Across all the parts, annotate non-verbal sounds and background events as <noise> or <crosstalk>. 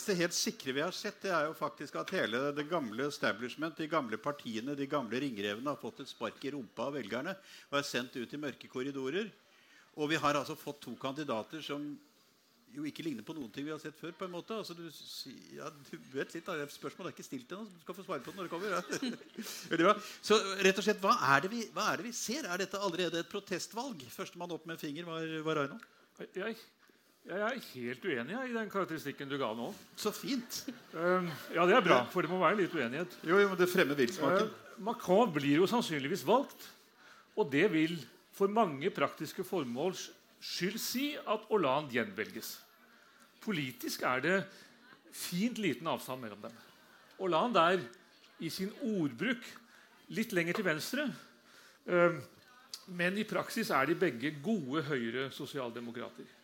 eneste helt sikre vi har sett, det er jo faktisk at hele det gamle establishment, de gamle partiene, de gamle ringrevene har fått et spark i rumpa av velgerne og er sendt ut i mørke korridorer. Og vi har altså fått to kandidater som jo ikke ligner på noen ting vi har sett før. på en måte. Altså, du, ja, du vet litt. Spørsmålet er ikke stilt ennå. Du skal få svare på det når det kommer. Ja. <laughs> Veldig bra. Så rett og slett, hva er, vi, hva er, det vi, ser? Er dette allerede et protestvalg? Førstemann opp med finger var, var Aino. Jeg, jeg er helt uenig i den karakteristikken du ga nå. Så fint. Uh, ja, det er bra, for det må være litt uenighet. Jo, jo men det fremmer villsmaken. Uh, Macron blir jo sannsynligvis valgt, og det vil for mange praktiske formåls skyld si at Hollande gjenvelges. Politisk er det fint liten avstand mellom dem. Hollande er i sin ordbruk litt lenger til venstre. Ehm, men i praksis er de begge gode høyre sosialdemokrater.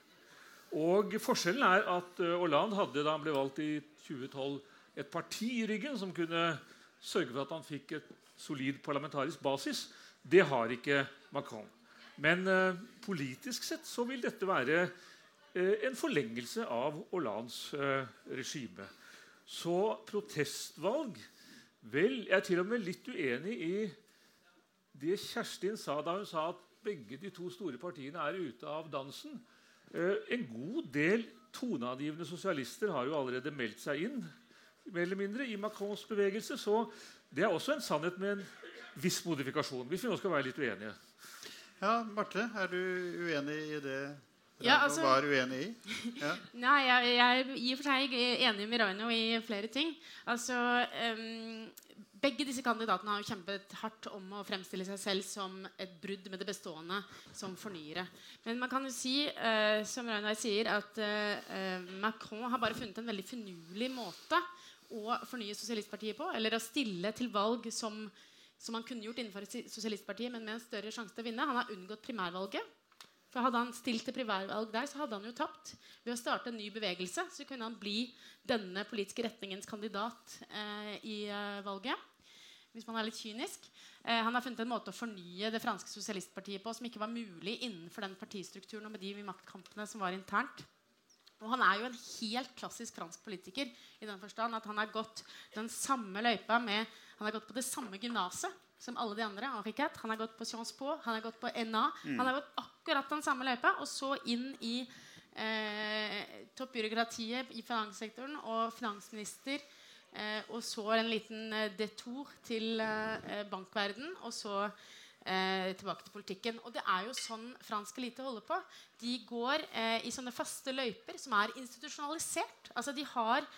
Og Forskjellen er at eh, Hollande hadde da han ble valgt i 2012, et parti i ryggen som kunne sørge for at han fikk et solid parlamentarisk basis. Det har ikke Macron. Men eh, politisk sett så vil dette være eh, en forlengelse av Hollands eh, regime. Så protestvalg Vel, jeg er til og med litt uenig i det Kjerstin sa da hun sa at begge de to store partiene er ute av dansen. Eh, en god del toneangivende sosialister har jo allerede meldt seg inn mer eller mindre, i Macrons bevegelse. Så det er også en sannhet med en viss modifikasjon. Hvis vi nå skal være litt uenige. Ja, Marte, er du uenig i det ja, altså, var uenig i? Ja. <laughs> Nei, jeg, jeg, er i og for seg enig med Raino i flere ting. Altså, um, begge disse kandidatene har jo kjempet hardt om å fremstille seg selv som et brudd med det bestående, som fornyere. Men man kan jo si, uh, som Raino sier, at uh, Macron har bare funnet en veldig finurlig måte å fornye sosialistpartiet på, eller å stille til valg som som han kunne gjort innenfor Sosialistpartiet, men med en større sjanse til å vinne. Han har unngått primærvalget. For Hadde han stilt til primærvalg der, så hadde han jo tapt. Ved å starte en ny bevegelse så kunne han bli denne politiske retningens kandidat eh, i eh, valget. Hvis man er litt kynisk. Eh, han har funnet en måte å fornye det franske sosialistpartiet på som ikke var mulig innenfor den partistrukturen og med de maktkampene som var internt. Og han er jo en helt klassisk fransk politiker i den forstand at han har gått den samme løypa med Han har gått på det samme gymnaset som alle de andre. Henriquette. Han har gått på Sciences Po, han har gått på NA. Mm. Han har gått akkurat den samme løypa, og så inn i eh, toppbyråkratiet i finanssektoren og finansminister. Eh, og så en liten eh, detour til eh, bankverden, og så eh, tilbake til politikken. Og det er jo sånn fransk elite holder på. De går eh, i sånne faste løyper som er institusjonalisert. Altså de har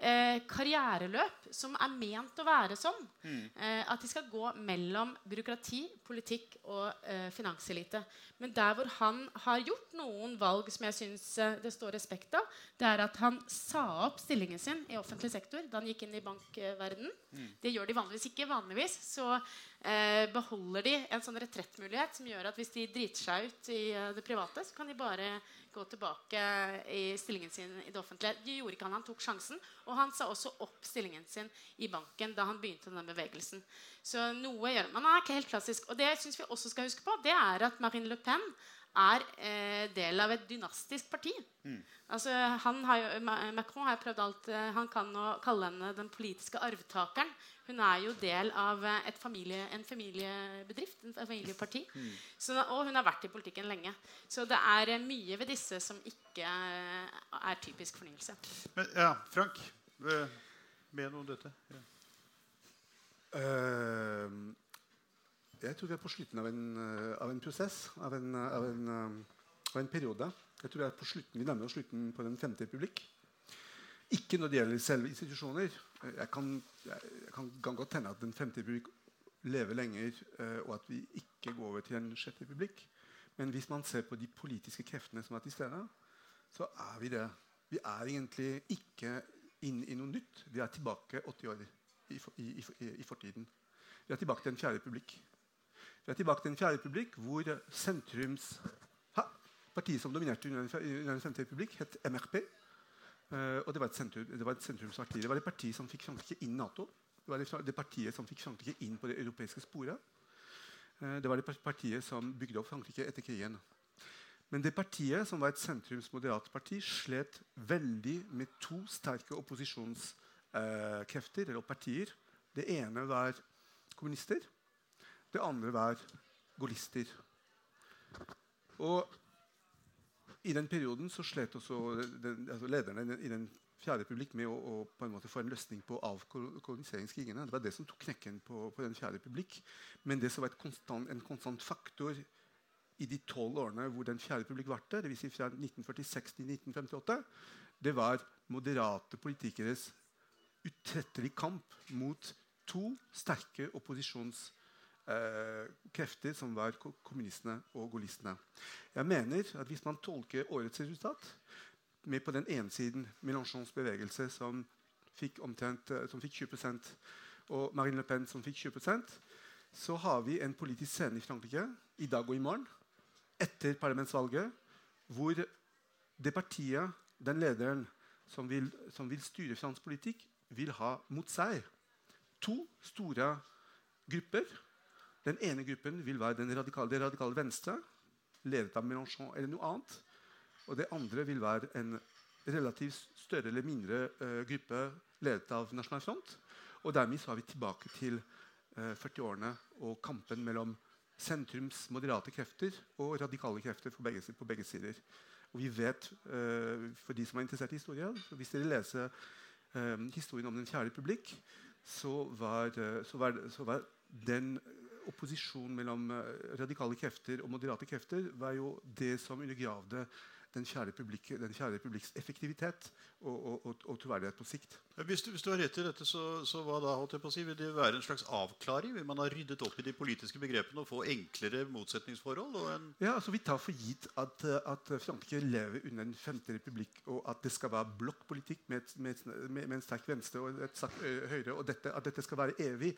eh, karriereløp som er ment å være sånn. Mm. Eh, at de skal gå mellom byråkrati, politikk og eh, finanselite. Men der hvor han har gjort noen valg som jeg syns eh, det står respekt av, det er at han sa opp stillingen sin i offentlig sektor da han gikk inn i bankverden. Mm. Det gjør de vanligvis ikke. Vanligvis så eh, beholder de en sånn retrettmulighet som gjør at hvis de driter seg ut i eh, det private, så kan de bare gå tilbake i stillingen sin i det offentlige. Det gjorde ikke han. Han tok sjansen. Og han sa også opp stillingen sin i banken da han begynte den bevegelsen. Så noe gjør man er ikke helt klassisk. Og det syns vi også skal huske på, det er at Marine Le Pen er eh, del av et dynastisk parti. Mm. Altså, har jo, Macron har prøvd alt eh, Han kan å kalle henne den politiske arvtakeren. Hun er jo del av eh, familie, en familiebedrift, en familieparti. Mm. Så, og hun har vært i politikken lenge. Så det er eh, mye ved disse som ikke er typisk fornyelse. Men, ja, Frank, med noe om dette? Ja. Uh, jeg tror vi er på slutten av en, eh, av en prosess, av en, eh, av, en, eh, av en, periode. Jeg tror vi, er på slutten, vi nærmer oss slutten på Den femte republikk. Ikke når det gjelder selve institusjoner. Jeg kan, jeg, kan, kan godt hende at Den femte republikk lever lenger, og at vi ikke går over til en sjette republikk. Men hvis man ser på de politiske kreftene som er til stede, så er vi det. Vi er egentlig ikke inne i noe nytt. Vi er tilbake 80 år i, i, i, i fortiden. Vi er tilbake til en fjerde republikk. Vi er tilbake til en fjerde republikk hvor sentrums ha, Partiet som dominerte under den femte republikk, het MRP. Uh, eh, og det var, sentrum, det var, et sentrumsparti. Det var det partiet som fikk Frankrike inn i Nato. Det var det, det partiet som fikk Frankrike inn på det europeiske sporet. Uh, det var det partiet som bygde opp Frankrike etter krigen. Men det partiet, som var et sentrumsmoderat parti, slet veldig med to sterke opposisjonskrefter, uh, eller partier. Det ene var kommunister. Det andre var gaullister. Og i den perioden så slet også den, altså lederne i den fjerde republikk med å, å, på en måte få en løsning på avkoloniseringskrigene. Det var det som tok knekken på, på den fjerde republikk. Men det som var konstant, en konstant faktor i de tolv årene hvor den fjerde republikk varte, dvs. Si fra 1946 til 1958, det var moderate politikeres utrettelige kamp mot to sterke opposisjonskrefter, eh, som var kommunistene og gaullistene. Jeg mener at hvis man tolker årets resultat med på den ene siden Mélenchons bevegelse, som fikk, omtrent, eh, som fikk 20% og Marine Le Pen, som fikk 20% så har vi en politisk scene i Frankrike i dag og i morgen, etter parlamentsvalget, hvor det partiet, den lederen som vil, som vil styre fransk politikk, vil ha mot seg to store grupper. Den ene gruppen vil være den radikale, det radikale venstre, ledet av Mélenchon eller noe annet. Og det andre vil være en relativt større eller mindre uh, gruppe ledet av Nasjonal Front. Og dermed så er vi tilbake til uh, eh, 40-årene og kampen mellom sentrums moderate krefter og radikale krefter på begge, på begge sider. Og vi vet, uh, for de som er interessert i historie, hvis dere leser historien om Den fjerde republikk, så var, så var, så var den opposisjonen mellom radikale krefter og moderate krefter var jo det som undergravde den kjære, publik, den kjære republikks effektivitet og, og, og, og, troverdighet på sikt. Hvis du, hvis du, har rett i dette, så, så da, si, vil det være en slags avklaring? Vil man ha ryddet opp i de politiske begrepene og få enklere motsetningsforhold? ja, altså Vi tar for gitt at, at Frankrike lever under en femte republikk, og at det skal være blokkpolitikk med, med, med, med, en sterk venstre og et sterkt høyre, og dette, at dette skal være evig.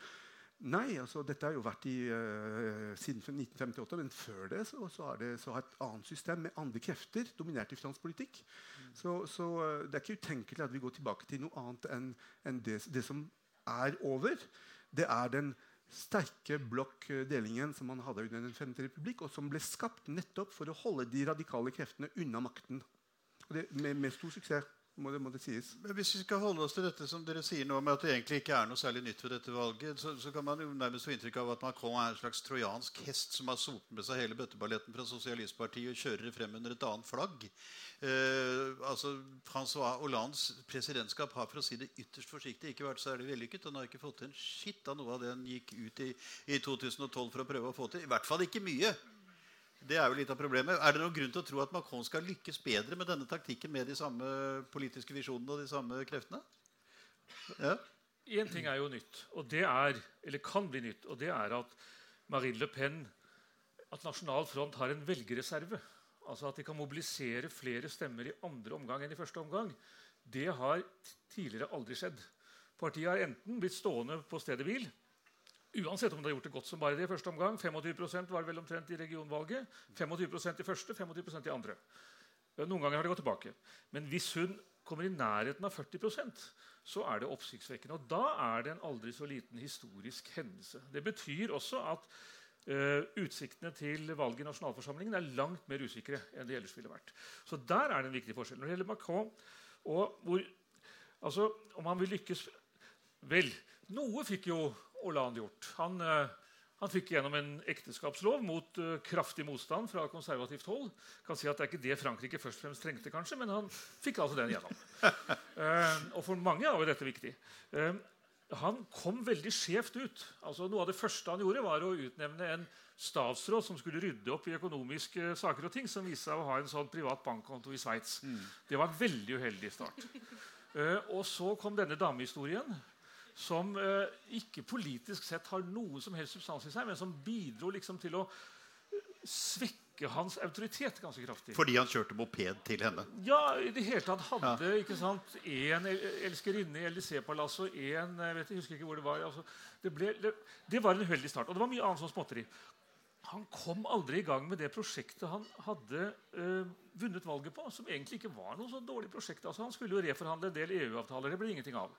Nei, altså dette har jo vært i, uh, siden 1958. Men før det så, så det så har et annet system med andre krefter dominert i fransk politikk. Mm. Så, så uh, det er ikke utenkelig at vi går tilbake til noe annet enn en det, det, som er over. Det er den sterke blokkdelingen som man hadde under Den femte republikk, og som ble skapt nettopp for å holde de radikale kreftene unna makten. Det, med, med stor suksess må det, må det sies. Men Hvis vi skal holde oss til dette som dere sier nå, med at det egentlig ikke er noe særlig nytt ved dette valget, så, så kan man jo nærmest få inntrykk av at Macron er en slags trojansk hest som har sopet med seg hele bøtteballetten fra Sosialistpartiet og kjører frem under et annet flagg. Eh, altså, Francois Hollandes presidentskap har for å si det ytterst forsiktig ikke vært særlig vellykket. Han har ikke fått til en skitt av noe av det han gikk ut i, i 2012 for å prøve å få til. I hvert fall ikke mye. Det er jo litt av problemet. Er det noen grunn til å tro at Macron skal lykkes bedre med denne taktikken med de samme politiske visjonene og de samme kreftene? Ja. Én ting er jo nytt, og det er, eller kan bli nytt, og det er at Marine Le Pen at Nasjonal Front har en velgerreserve. Altså at de kan mobilisere flere stemmer i andre omgang enn i første omgang. Det har tidligere aldri skjedd. Partiet har enten blitt stående på stedet hvil Uansett om de har gjort det godt som bare det i første omgang. 25% var det vel omtrent i regionvalget. 25% i første, 25% i andre. Noen ganger har det gått tilbake. Men hvis hun kommer i nærheten av 40% så er det oppsiktsvekkende. Og da er det en aldri så liten historisk hendelse. Det betyr også at uh, utsiktene til valget i nasjonalforsamlingen er langt mer usikre enn de ellers ville vært. Så der er det en viktig forskjell. Når det gjelder Macron og hvor, altså, om han vil lykkes Vel, noe fikk jo Hollande gjort? Han, eh, han fikk gjennom en ekteskapslov mot uh, kraftig motstand fra konservativt hold. Kan si at Det er ikke det Frankrike først og fremst trengte, kanskje, men han fikk altså den gjennom. uh, <laughs> og for mange er jo dette viktig. Uh, han kom veldig skjevt ut. Altså, noe av det første han gjorde, var å utnevne en statsråd som skulle rydde opp i økonomiske saker og ting, som viste seg å ha en sånn privat bankkonto i Sveits. Mm. Det var en veldig uheldig start. <laughs> og så kom denne damehistorien som eh, ikke politisk sett har noe som helst substans i seg, men som bidro liksom til å eh, svekke hans autoritet ganske kraftig. Fordi han kjørte moped til henne? Ja, i det hele tatt hadde ja. ikke sant, en elskerinne i LDC-palasset og en jeg vet, jeg husker ikke hvor det var. Altså, det, ble, det, det, var en uheldig start. Og det var mye annet som småtteri. Han kom aldri i gang med det prosjektet han hadde øh, vunnet valget på, som egentlig ikke var noe så dårlig prosjekt. Altså, han skulle jo reforhandle en del EU-avtaler. Det ble ingenting av.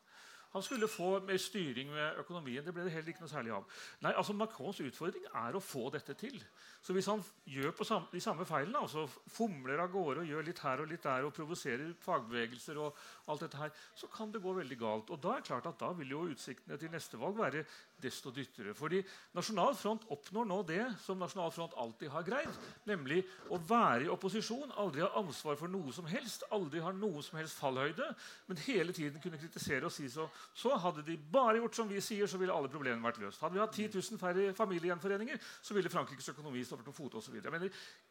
Han skulle få mer styring med økonomien. Det ble det heller ikke noe særlig av. Nei, altså Macrons utfordring er å få dette til. Så hvis han gjør samme, de samme feilene, altså fomler av gårde og gjør litt her og litt der og provoserer fagbevegelser, og alt dette her, så kan det gå veldig galt. Og da er det klart at da vil jo utsiktene til neste valg være desto dyttere. Fordi Nasjonal Front oppnår nå det som Nasjonal Front alltid har greid, nemlig å være i opposisjon, aldri ha ansvar for noe som helst, aldri ha noe som helst fallhøyde, men hele tiden kunne kritisere og si så. Så hadde de bare gjort som vi sier, så ville alle problemene vært løst. Hadde vi hatt 10 000 færre familiegjenforeninger, så ville Frankrikes økonomi stå på fote osv.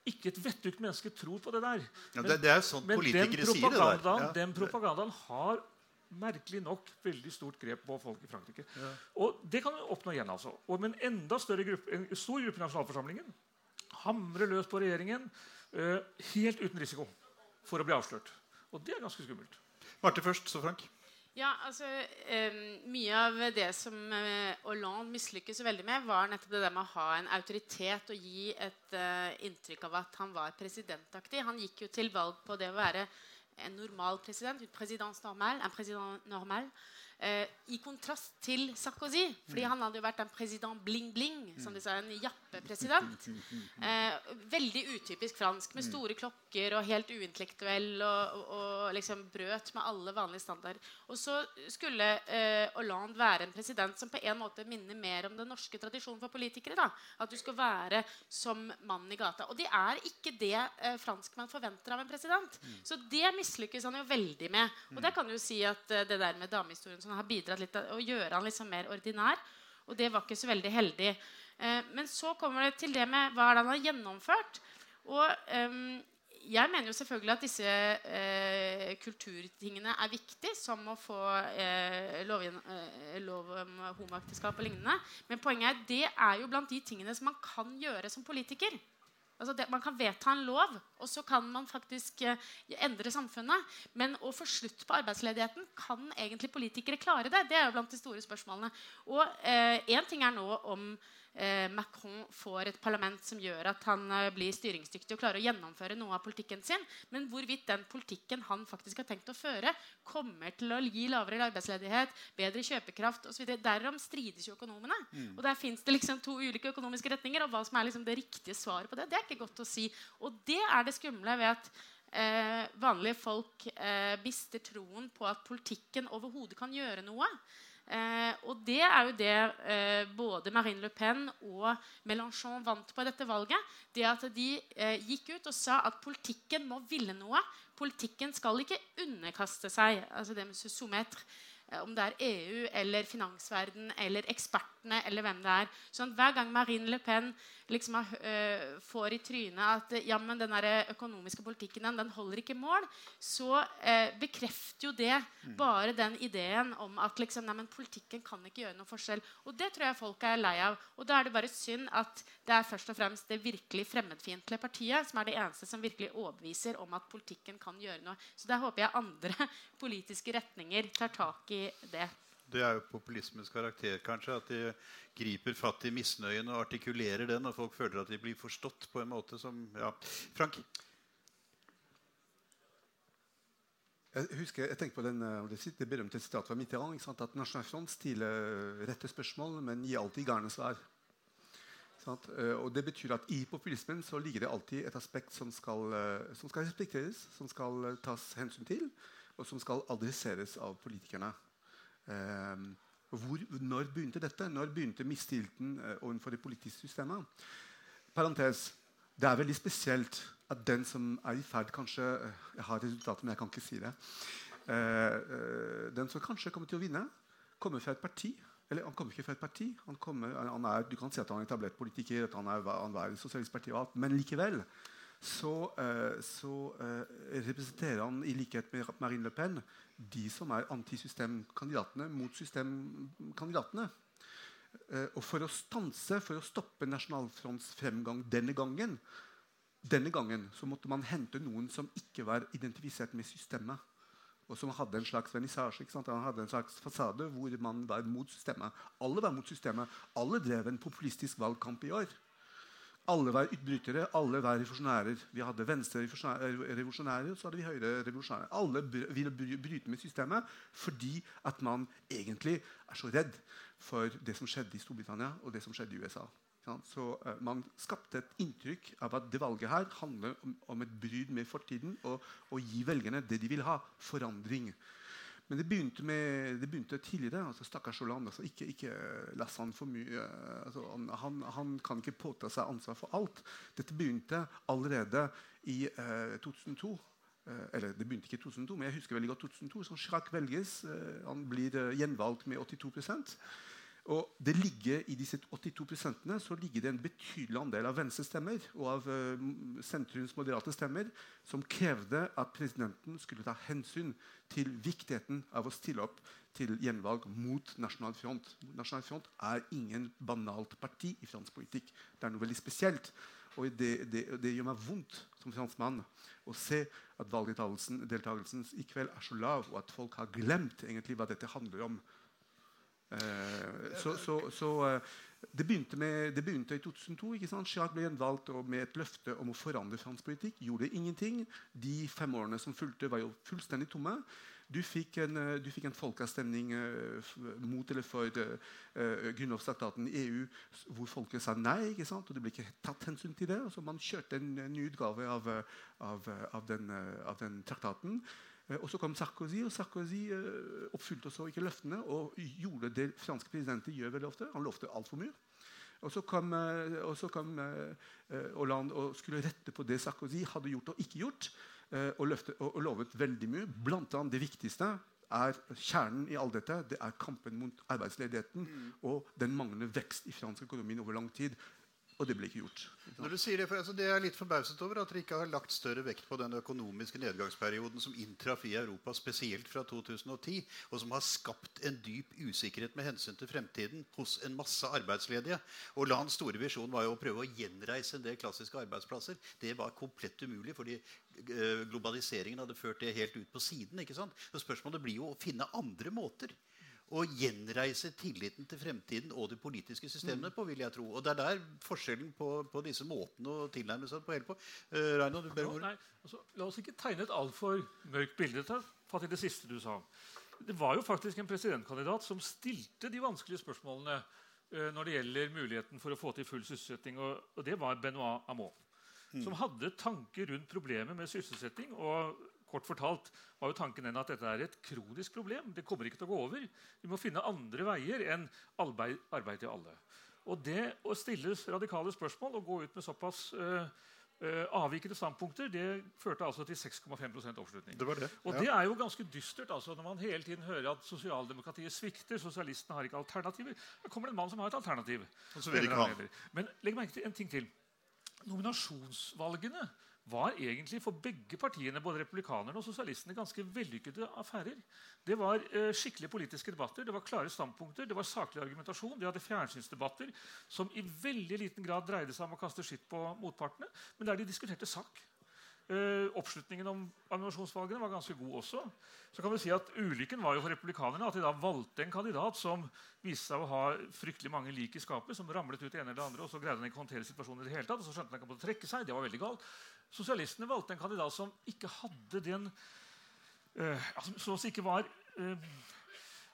Ikke et vettugt menneske tror på det der. Ja, det, det, er sånn men politikere sier det der. Ja. Den propagandaen har merkelig nok veldig stort grep på folk i Frankrike. Ja. Og det kan vi oppnå igjen. altså. Og med en enda større gruppe, en stor gruppe i nasjonalforsamlingen hamre løs på regjeringen uh, helt uten risiko for å bli avslørt. Og det er ganske skummelt. Marte først, så Frank. Ja, altså, um, Mye av det som uh, Hollande mislykkes veldig med, var nettopp det der med å ha en autoritet og gi et uh, inntrykk av at han var presidentaktig. Han gikk jo til valg på det å være normal president, en presidence normal, en president normal. Eh, I kontrast til Sarkozy, fordi mm. han hadde jo vært en president bling-bling. som de sa, En jappepresident. Eh, veldig utypisk fransk, med mm. store klokker og helt uintellektuell. Og, og, og, liksom brøt med alle vanlige standarder. Og så skulle eh, Hollande være en president som på en måte minner mer om den norske tradisjonen for politikere. da, At du skal være som mannen i gata. Og det er ikke det eh, franskmenn forventer av en president. Mm. Så det mislykkes han jo veldig med. Og der kan du jo si at eh, det der med damehistorien som har bidratt litt til å gjøre han liksom mer ordinær. Og det var ikke så veldig heldig. Eh, men så kommer det til det med hva er det han har gjennomført. Og eh, jeg mener jo selvfølgelig at disse eh, kulturtingene er viktige, som å få eh, lov, eh, lov, om homoekteskap og lignende. Men poenget er det er jo blant de tingene som man kan gjøre som politiker. Altså det, man kan vedta en lov, og så kan man faktisk eh, endre samfunnet. Men å få slutt på arbeidsledigheten, kan egentlig politikere klare det? Det er jo blant de store spørsmålene. Og én eh, ting er nå om Macron får et parlament som gjør at han eh, blir styringsdyktig og klarer å gjennomføre noe av politikken sin. Men hvorvidt den politikken han faktisk har tenkt å føre, kommer til å gi lavere arbeidsledighet, bedre kjøpekraft osv. Derom strides jo økonomene. Mm. Og der fins det liksom to ulike økonomiske retninger. Og hva som er liksom det riktige svaret på det, det er ikke godt å si. Og det er det skumle ved at eh, vanlige folk eh, mister troen på at politikken overhodet kan gjøre noe. Eh, og det er jo det eh, både Marine Le Pen og Mélenchon vant på dette valget. Det at de eh, gikk ut og sa at politikken må ville noe. Politikken skal ikke underkaste seg. altså det med soumettre, eh, Om det er EU eller finansverden eller ekspertene eller hvem det er. Sånn, hver gang Marine Le Pen liksom uh, får i trynet at ja, men den økonomiske politikken den, den holder ikke mål, så uh, bekrefter jo det mm. bare den ideen om at liksom, nei, men politikken kan ikke gjøre noe forskjell. Og det tror jeg folk er lei av. Og da er det bare synd at det er først og fremst det virkelig fremmedfiendtlige partiet som er det eneste som virkelig overbeviser om at politikken kan gjøre noe. Så der håper jeg andre <laughs> politiske retninger tar tak i det. Det er jo populismens karakter, kanskje. At de griper fatt i misnøyen og artikulerer den, og folk føler at de blir forstått på en måte som ja. Frank? Jeg husker, jeg tenker på den, eh, det berømte sitatet fra Mitterrand. At Nasjonal Front stiller rette spørsmål, men gir alltid gærne svar. Eh, og det betyr at I populismen så ligger det alltid et aspekt som skal, eh, som skal respekteres, som skal tas hensyn til, og som skal adresseres av politikerne. Ehm, hvor, når begynte dette? Når begynte mistilliten uh, overfor det politiske systemet? Parentes. Det er veldig spesielt at den som er i ferd kanskje, uh, Jeg har resultatet, men jeg kan ikke si det. Uh, den som kanskje kommer til å vinne, kommer fra et parti. Eller han kommer ikke fra et parti. Han kommer, han er, du kan si at han er etablert politiker, at han er, han er sosialistisk parti og alt, men likevel så, så representerer han i likhet med Marine Le Pen de som er antisystemkandidatene, mot systemkandidatene. Eh, og for å stanse, for å stoppe Nasjonalfronts fremgang denne gangen, denne gangen så måtte man hente noen som ikke var identifisert med systemet. Og som hadde en slags vernissasje. En slags fasade hvor man var mot systemet. Alle var mot systemet. Alle drev en populistisk valgkamp i år. Alle var utbrytere, alle var revolusjonærer. Vi hadde venstre-revolusjonærer, så hadde vi høyre-revolusjonærer. Alle ville bryte med systemet fordi at man egentlig er så redd for det som skjedde i Storbritannia og det som skjedde i USA. Så uh, Man skapte et inntrykk av at det valget her handler om, om et bryd med fortiden og å gi velgerne det de vil ha forandring. Men det begynte, med, det begynte tidligere. altså Stakkars Hollande. Altså ikke, ikke lass han for mye. Altså han, han, kan ikke påta seg ansvar for alt. Dette begynte allerede i eh, 2002. Eh, eller det begynte ikke i 2002, men jeg husker veldig godt 2002. Så Chirac velges. Eh, han blir eh, gjenvalgt med 82 og det ligger I disse 82% så ligger det en betydelig andel av venstrestemmer og av sentrumsmoderate sentrums moderate stemmer som krevde at presidenten skulle ta hensyn til viktigheten av å stille opp til gjenvalg mot Nasjonal Front. Nasjonal Front er ingen banalt parti i fransk politikk. Det er noe veldig spesielt. Og det, det, det gjør meg vondt som franskmann å se at valgdeltakelsen i kveld er så lav, og at folk har glemt egentlig hva dette handler om. Eh, så, så, så eh, det, begynte med, det, begynte i 2002. ikke sant? Chirac ble gjenvalgt med et løfte om å forandre fransk politikk. Gjorde ingenting. De fem årene som fulgte, var jo fullstendig tomme. Du fikk en, eh, du fikk en folkeavstemning uh, mot eller for uh, grunnlovstraktaten i EU hvor folket sa nei. ikke sant? og Det ble ikke tatt hensyn til det. så Man kjørte en, ny utgave av, av, av, den, av den traktaten. Eh, og så kom Sarkozy, og Sarkozy eh, oppfylte så ikke løftene og gjorde det franske presidenter gjør veldig ofte. Han lovte altfor mye. Og så kom, eh, og så kom Hollande og skulle rette på det Sarkozy hadde gjort og ikke gjort. Og, løfte, og, og lovet veldig mye. Blant annet det viktigste er kjernen i all dette det er kampen mot arbeidsledigheten mm. og den manglende vekst i fransk økonomi over lang tid. Og det ble ikke gjort. Når du sier Det for, altså, det er litt forbauset over at dere ikke har lagt større vekt på den økonomiske nedgangsperioden som inntraff i Europa, spesielt fra 2010, og som har skapt en dyp usikkerhet med hensyn til fremtiden hos en masse arbeidsledige. Og Lands store visjon var jo å prøve å gjenreise en del klassiske arbeidsplasser. Det var komplett umulig, fordi eh, globaliseringen hadde ført det helt ut på siden. ikke sant? Så spørsmålet blir jo å finne andre måter å gjenreise tilliten til fremtiden og de politiske systemene på. vil jeg tro. Og Det er der forskjellen på, på disse måtene å tilnærme seg på hele på. Uh, Reino, du ber om ordet. Altså, la oss ikke tegne et altfor mørkt bilde. Fatt i det siste du sa. Det var jo faktisk en presidentkandidat som stilte de vanskelige spørsmålene uh, når det gjelder muligheten for å få til full sysselsetting, og, og det var Benoit Amon. Mm. Som hadde tanker rundt problemet med sysselsetting og Kort fortalt var jo tanken den at dette er et kronisk problem. Det kommer ikke til å gå over. Vi må finne andre veier enn arbeid, arbeid til alle. Og det å stille radikale spørsmål og gå ut med såpass uh, uh, avvikende standpunkter det førte altså til 6,5% oppslutning. Det det. Og det er jo ganske dystert altså, når man hele tiden hører at sosialdemokratiet svikter. Sosialistene har ikke alternativer. Da kommer det en mann som har et alternativ. Men legg merke til en ting til. Nominasjonsvalgene var egentlig for begge partiene, både republikanerne og sosialistene, ganske vellykkede affærer. Det var eh, skikkelige politiske debatter, det var klare standpunkter, det var saklig argumentasjon. De hadde fjernsynsdebatter som i veldig liten grad dreide seg om å kaste skitt på motpartene, men der de diskuterte sak. Eh, oppslutningen om animasjonsvalgene var ganske god også. Så kan vi si at Ulykken var jo for republikanerne at de da valgte en kandidat som viste seg å ha fryktelig mange lik i skapet, som ramlet ut det ene eller det andre, og så greide han ikke å håndtere situasjonen i det hele tatt, og så skjønte han ikke å trekke seg. Det var veldig galt. Sosialistene valgte en kandidat som ikke hadde den uh, altså, Så å si ikke var uh,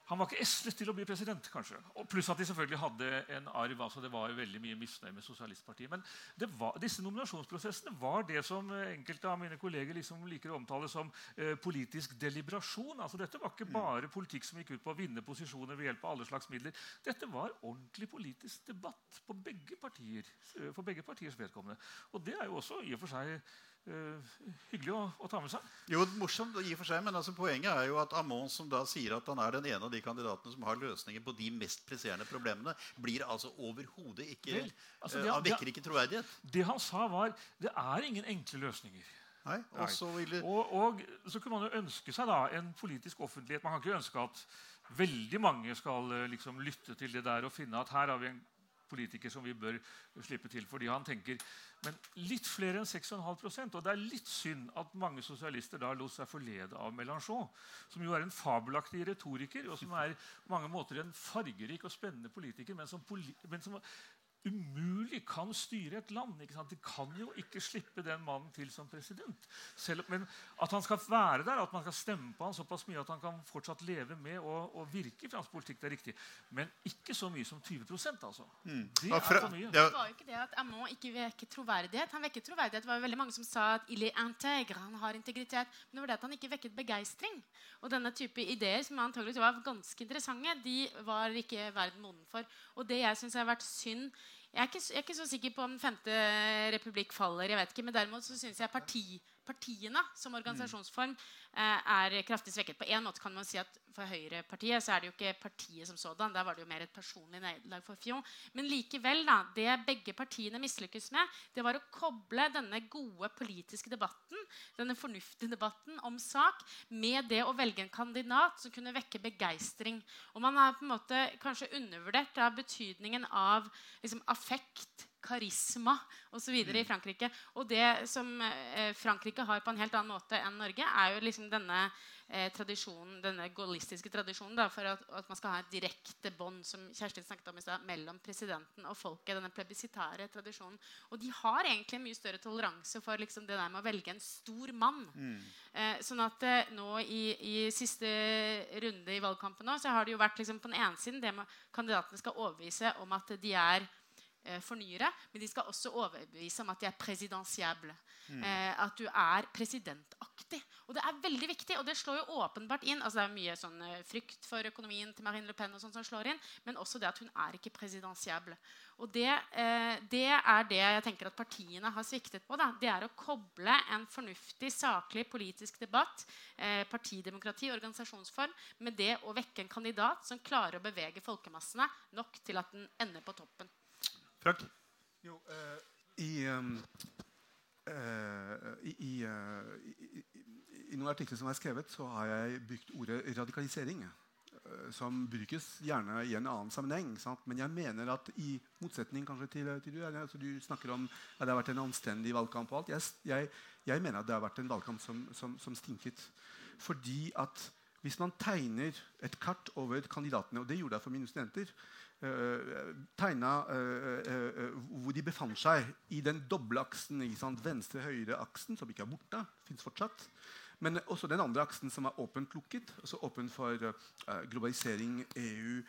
han var ikke eslet til å bli president. kanskje. Og pluss at de selvfølgelig hadde en arv. altså Det var veldig mye misnøye med Sosialistpartiet. Men var, disse nominasjonsprosessene var det som enkelte av mine kolleger liksom liker å omtale som eh, politisk deliberasjon. altså Dette var ikke bare politikk som gikk ut på å vinne posisjoner ved hjelp av alle slags midler. Dette var ordentlig politisk debatt på begge partier, for begge partiers vedkommende. Og det er jo også i og for seg hyggelig å, å, ta med seg. Jo, morsomt i og for seg, men altså, Poenget er jo at Amon, som da sier at han er den ene av de kandidatene som har løsninger på de mest presserende problemene, blir altså overhodet ikke Vel, altså, uh, Han vekker ikke troverdighet. Det han sa, var det er ingen enkle løsninger. Nei, og, så ville... og, og, så kunne man jo ønske seg da en politisk offentlighet. Man kan ikke ønske at veldig mange skal eh, liksom, lytte til det der og finne at her har vi en politiker som vi bør slippe til fordi han tenker Men litt flere enn 6,5% Og det er litt synd at mange sosialister da lot seg forlede av Mélenchon, som jo er en fabelaktig retoriker, og som er på mange måter en fargerik og spennende politiker, men som, poli men som umulig kan styre et land. De kan jo ikke slippe den mannen til som president. Selv, men at han skal være der, at man skal stemme på han såpass mye at han kan fortsatt leve med og, og virke i fransk politikk, det er riktig. Men ikke så mye som 20 altså. Mm. Det er for mye. Det var jo ikke det at Amon ikke vekket troverdighet. Han vekket troverdighet. Det var jo veldig mange som sa at il est intègre, han har integritet. Men det var det at han ikke vekket begeistring. Og denne type ideer, som antagelig var ganske interessante, de var ikke verden moden for. Og det jeg syns har vært synd jeg er, ikke, jeg er, ikke, så sikker på om Den femte republikk faller. jeg vet ikke, Men derimot så syns jeg parti, partiene som organisasjonsform eh, er kraftig svekket. På en måte kan man si at For Høyrepartiet så er det jo ikke partiet som sådan. Der var det jo mer et personlig nederlag for Fion. Men likevel, da, det begge partiene mislykkes med, det var å koble denne gode politiske debatten, denne fornuftige debatten om sak, med det å velge en kandidat som kunne vekke begeistring. Og man har på en måte kanskje undervurdert da, betydningen av liksom, affekt karisma osv. Mm. i Frankrike. Og det som eh, Frankrike har på en helt annen måte enn Norge, er jo liksom denne eh, tradisjonen, denne gaullistiske tradisjonen da, for at, at, man skal ha et direkte bånd som Kjerstin snakket om i sted, mellom presidenten og folket. denne plebisitære tradisjonen. Og de har egentlig mye større toleranse for liksom, det der med å velge en stor mann. Mm. Eh, sånn at eh, nå i, i, siste runde i valgkampen nå, så har det jo vært liksom, på den ene siden det med kandidatene skal overbevise om at de er fornyere, men de skal også overbevise om at de er presidensiable. Mm. Eh, at du er presidentaktig. Og det er veldig viktig, og det slår jo åpenbart inn. altså Det er mye sånn eh, frykt for økonomien til Marine Le Pen og sånt som slår inn, men også det at hun er ikke presidensiable. Og det, eh, det, er det jeg tenker at partiene har sviktet på. Da. Det er å koble en fornuftig, saklig politisk debatt, eh, partidemokrati, organisasjonsform, med det å vekke en kandidat som klarer å bevege folkemassene nok til at den ender på toppen. Frank? Jo, uh, i, um, uh, i, i, i, noen artikler som er skrevet, så har jeg brukt ordet radikalisering. Som brukes gjerne i en annen sammenheng. Sant? Men jeg mener at i motsetning kanskje til, til du, altså du snakker om at det har vært en anstendig valgkamp. og alt, Jeg, jeg, jeg mener at det har vært en valgkamp som, som, som stinket. Fordi at hvis man tegner et kart over kandidatene, og det gjorde jeg for mine studenter, øh, tegna øh, øh, hvor de befant seg i den doble aksen. Venstre-høyre-aksen, som ikke er borte. Fortsatt. Men også den andre aksen, som er åpent lukket. altså Åpen for globalisering, EU,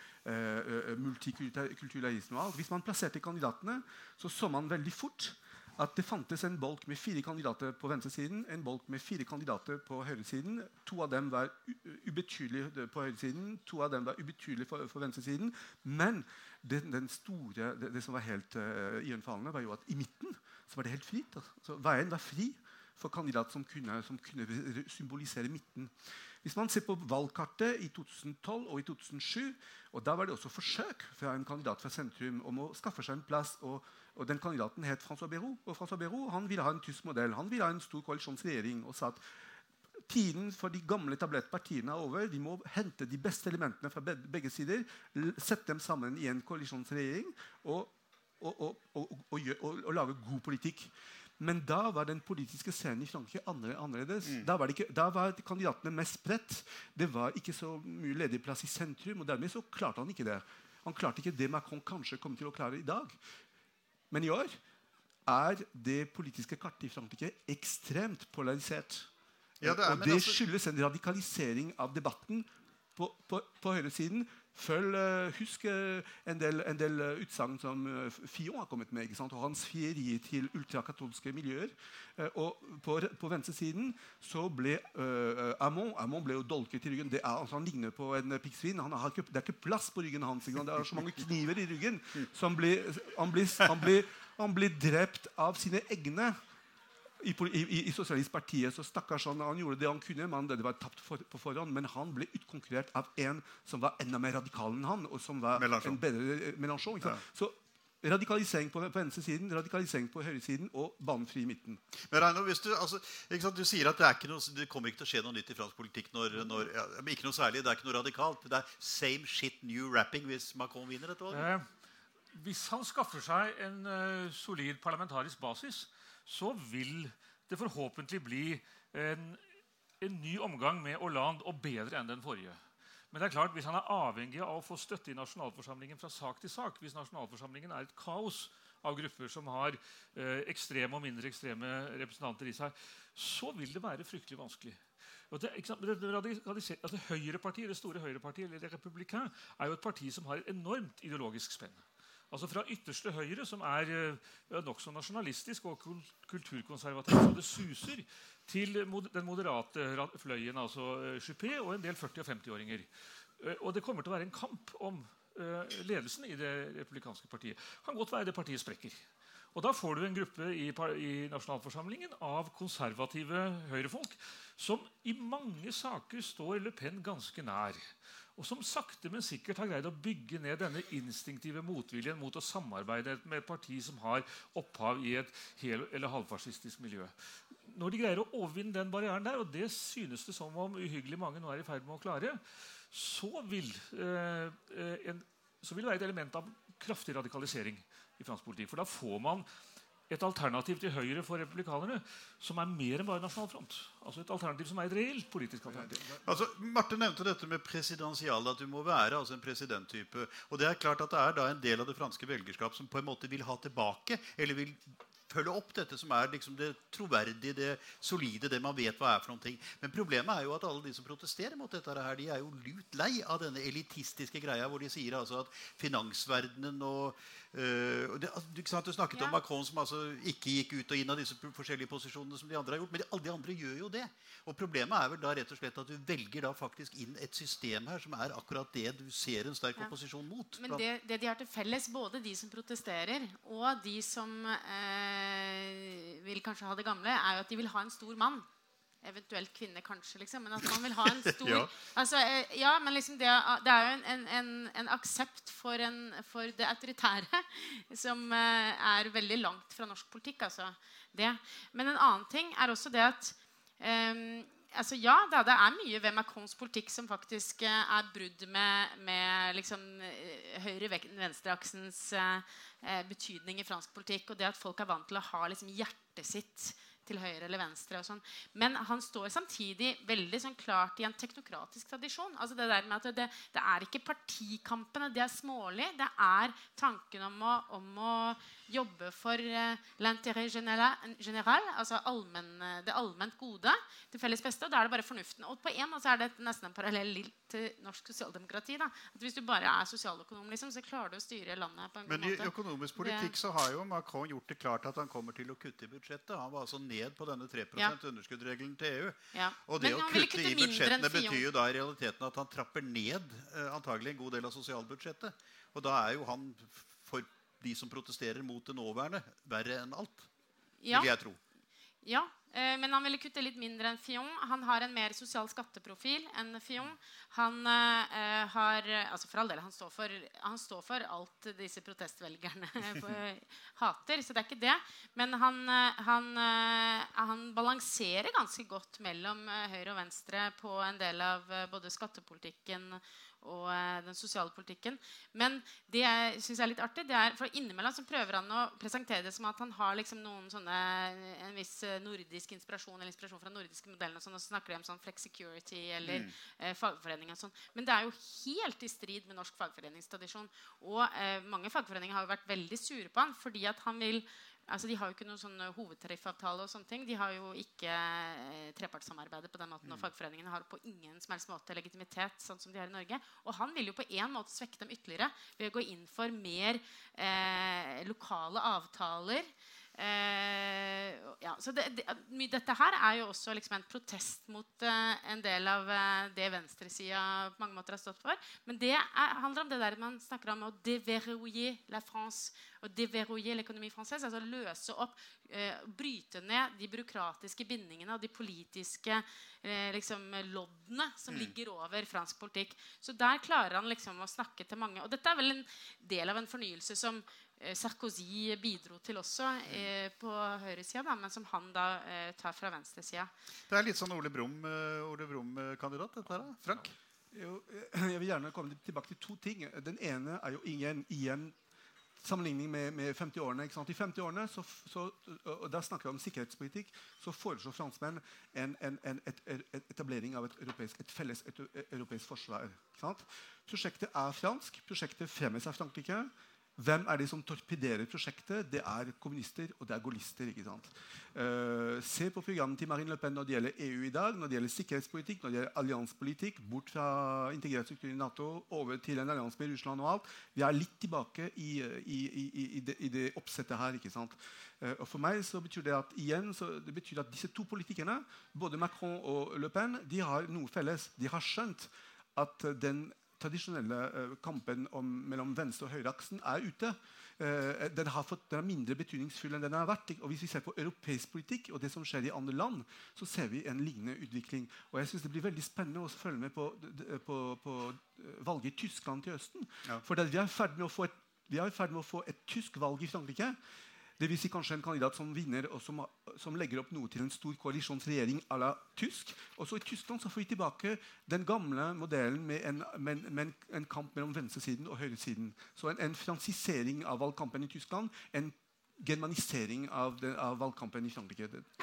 multikulturalisme og alt. Hvis man plasserte kandidatene, så så man veldig fort at det fantes en bolk med fire kandidater på venstresiden, en bolk med fire kandidater på høyresiden. To av dem var ubetydelige på høyresiden, to av dem var ubetydelige for, for venstresiden. Men den, den store, det, det, som var helt uh, iøynefallende, var jo at i midten var det helt fritt. Altså, veien var fri for kandidater som kunne, som kunne symbolisere midten. Hvis man ser på valgkartet i 2012 og i 2007, og da var det også forsøk fra en kandidat fra sentrum om å skaffe seg en plass og og Den kandidaten het François Berraud. Og François Berraud han ville ha en tysk modell. Han ville ha en stor koalisjonsregjering. og sa at Tiden for de gamle tablettpartiene er over. De må hente de beste elementene fra begge sider, sette dem sammen i en koalisjonsregjering og, og, og, og lage god politikk. Men da var den politiske scenen i Frankrike annerledes. Mm. Da, var ikke, da, var kandidatene mest spredt. Det var ikke så mye ledig plass i sentrum. og Dermed så klarte han ikke det. Han klarte ikke det Macron kanskje kommer til å klare i dag. Men i år er det politiske kartet i Frankrike ekstremt polarisert. Ja, det er, og det altså... skyldes en radikalisering av debatten på, på, på høyresiden. Følg, uh, husk uh, en del, en del uh, utsagn som uh, Fion har kommet med. og hans frieri til ultrakatolske miljøer. og på, på venstresiden så ble Amon Amon ble jo dolket i ryggen. Er, altså, han ligner på en piggsvin. Det er ikke plass på ryggen hans. Det er så mange kniver i ryggen. Så han blir, han blir, han blir, han blir drept av sine egne i, i, i Sosialistpartiet så stakkars han, han gjorde det han kunne. men det var tapt for, på forhånd, Men han ble utkonkurrert av en som var enda mer radikal enn han. og som var Melanchon. en bedre Melanchon, Mélenchon. Ja. Så radikalisering på, på venstresiden, radikalisering på høyresiden og banefri i midten. Men Reino, hvis du, altså, du, sier at det, noe, det, kommer ikke til å skje noe nytt i fransk politikk. Når, når, ja, ikke noe særlig, Det er ikke noe radikalt. Det er same shit, new rapping hvis Macron vinner dette valget. Eh, hvis han skaffer seg en uh, solid parlamentarisk basis, så vil det forhåpentlig bli en, en ny omgang med Hollande, og bedre enn den forrige. Men det er klart, hvis han er avhengig av å få støtte i nasjonalforsamlingen fra sak til sak, hvis nasjonalforsamlingen er et kaos av grupper som har eh, ekstreme og mindre ekstreme representanter i seg, så vil det være fryktelig vanskelig. Det, det, det, altså, høyrepartiet, det store høyrepartiet, eller Republikan, er jo et parti som har et enormt ideologisk spenn. Altså Fra ytterste høyre, som er uh, nokså nasjonalistisk og kulturkonservativ så det suser, til den moderate fløyen, altså uh, Juppé, og en del 40- og 50-åringer. Uh, og det kommer til å være en kamp om ledelsen i det republikanske partiet. Kan godt være det partiet sprekker. Og Da får du en gruppe i, i nasjonalforsamlingen av konservative høyrefolk som i mange saker står Le Pen ganske nær og som sakte, men sikkert har greid å bygge ned denne instinktive motviljen mot å samarbeide med et parti som har opphav i et hel- eller halvfascistisk miljø. Når de greier å overvinne den barrieren der, og det synes det som om uhyggelig mange nå er i ferd med å klare, så vil, eh, en, så vil det være et element av kraftig radikalisering i fransk politikk. For da får man et alternativ til Høyre for republikanerne som er mer enn bare Nasjonal Front. Altså et alternativ som er et reelt politisk alternativ. Altså, Marte nevnte dette med presidensial, at du må være altså en presidenttype. Og det er klart at det er da en del av det franske velgerskap som på en måte vil ha tilbake, eller vil følge opp dette som er liksom det troverdige, det solide, det man vet hva er for noen ting. Men problemet er jo at alle de som protesterer mot dette, her, de er jo lut lei av denne elitistiske greia hvor de sier altså at finansverdenen og Uh, det, du, du, snakket ja. om Macron som altså ikke gikk ut og inn av disse forskjellige posisjonene som de andre har gjort. Men de, alle de andre gjør jo det. Og Problemet er vel da rett og slett at du velger da faktisk inn et system her som er akkurat det du ser en sterk ja. opposisjon mot. Men det, det, de har til felles, både de som protesterer og de som eh, vil kanskje ha det gamle, er jo at de vil ha en stor mann eventuelt kvinne, kanskje. Liksom, men at man vil ha en <laughs> stor ja. Altså, eh, ja, men liksom det, det, er jo en, en, en aksept for, en, for, det autoritære <laughs> som uh, er veldig langt fra norsk politikk. Altså, det. Men en annen ting er også det at um, altså ja, da, det er mye ved Macrons politikk som faktisk uh, er brudd med, med liksom, høyre-venstre-aksens uh, betydning i fransk politikk. Og det at folk er vant til å ha liksom, hjertet sitt til høyre eller venstre. og sånn. Men han står samtidig veldig sånn klart i en teknokratisk tradisjon. Altså Det der med at det, det er ikke partikampene, det er smålig. Det er tanken om å, om å jobbe for uh, l'intérêt général, altså allmenn, eh, det allment gode, det felles beste. Og da er det bare fornuften. Og på en måte er det nesten en parallell til norsk sosialdemokrati. da. At Hvis du bare er sosialøkonom, liksom, så klarer du å styre landet på en Men måte. Men i økonomisk politikk så har jo Macron gjort det klart at han kommer til å kutte i budsjettet. Han var altså ned på denne 3 %-underskuddsregelen til EU. Ja. Og det å kutte, i budsjettene betyr jo da i realiteten at han trapper ned eh, antagelig en god del av sosialbudsjettet. Og da er jo han for de som protesterer mot det nåværende, verre enn alt. Ja. Vil jeg tro. Ja, men han ville kutte litt mindre enn Fion. Han har en mer sosial skatteprofil enn Fion. Han eh, har altså For all del, han står for, han står for alt disse protestvelgerne <laughs> <laughs> hater. Så det er ikke det. Men han, eh, han, eh, han, balanserer ganske godt mellom eh, høyre og venstre på en del av både skattepolitikken og eh, den sosiale politikken. Men det jeg syns er litt artig, det er for innimellom så prøver han å presentere det som at han har liksom noen sånne, en viss eh, nordisk inspirasjon eller inspirasjon fra nordiske modeller. Og, sånn, og så snakker de om sånn flexicurity eller mm. eh, fagforening og sånn. Men det er jo helt i strid med norsk fagforeningstradisjon. Og eh, mange fagforeninger har jo vært veldig sure på han fordi at han vil Altså, de har jo ikke noen sånn hovedtariffavtale. og sånne ting. De har jo ikke eh, trepartssamarbeidet på den måten. Og mm. fagforeningene har på ingen som helst måte legitimitet. sånn som de har i Norge. Og han vil jo på en måte svekke dem ytterligere ved å gå inn for mer eh, lokale avtaler. Eh, ja, så det, det, Dette her er jo også liksom en protest mot eh, en del av eh, det venstresida på mange måter har stått for. Men det er, handler om det der man snakker om å déverrouiller la France. Å déverrouiller l'économie française. Altså løse opp, eh, bryte ned de byråkratiske bindingene og de politiske liksom, loddene som mm. ligger over fransk politikk. Så der klarer han liksom å snakke til mange. Og dette er vel en del av en fornyelse som Sarkozy bidro til også eh, på høyresida, men som han da eh, tar fra venstresida. Det er litt sånn Ole Brumm-kandidat, dette her. Frank? Jo, <clears throat> jeg vil gjerne komme tilbake til to ting. Den ene er jo igjen, igjen sammenligning med, med 50-årene. I 50-årene, så, så, og da snakker vi om sikkerhetspolitikk, så foreslår franskmenn en, en, en et, et etablering av et, europeisk, et felles et, europeisk forsvar. ikke sant? Prosjektet er fransk. Prosjektet fremmes av Frankrike. Hvem er de som torpederer prosjektet? Det er kommunister og det er gaullister. Uh, se på programmet til Marine Le Pen når det gjelder EU i dag, når det gjelder sikkerhetspolitikk, når det gjelder alliansepolitikk, bort fra integrert struktur i Nato, over til en allianse med Russland og alt. Vi er litt tilbake i, i, i, i det, det, oppsettet her. ikke sant? Uh, og For meg så betyr det at igjen, det betyr at disse to politikerne, både Macron og Le Pen, de har noe felles. De har skjønt at den tradisjonelle uh, kampen om, mellom venstre- og høyreaksen er ute. Uh, den, har fått, den, er mindre betydningsfull enn den har vært. Og Hvis vi ser på europeisk politikk og det som skjer i andre land, så ser vi en lignende utvikling. Og jeg synes Det blir veldig spennende å følge med på, på, på eh, valget i Tyskland til høsten. Ja. For vi er i ferd med å få et tysk valg i Frankrike Dvs. Si kanskje en kandidat som vinner, og som, som, legger opp noe til en stor koalisjonsregjering à la tysk. Og så I Tyskland så får vi tilbake den gamle modellen med en, med, med en kamp mellom venstresiden og høyresiden. Så en, en fransisering av valgkampen i Tyskland. En germanisering av, den, av valgkampen i Frankrike.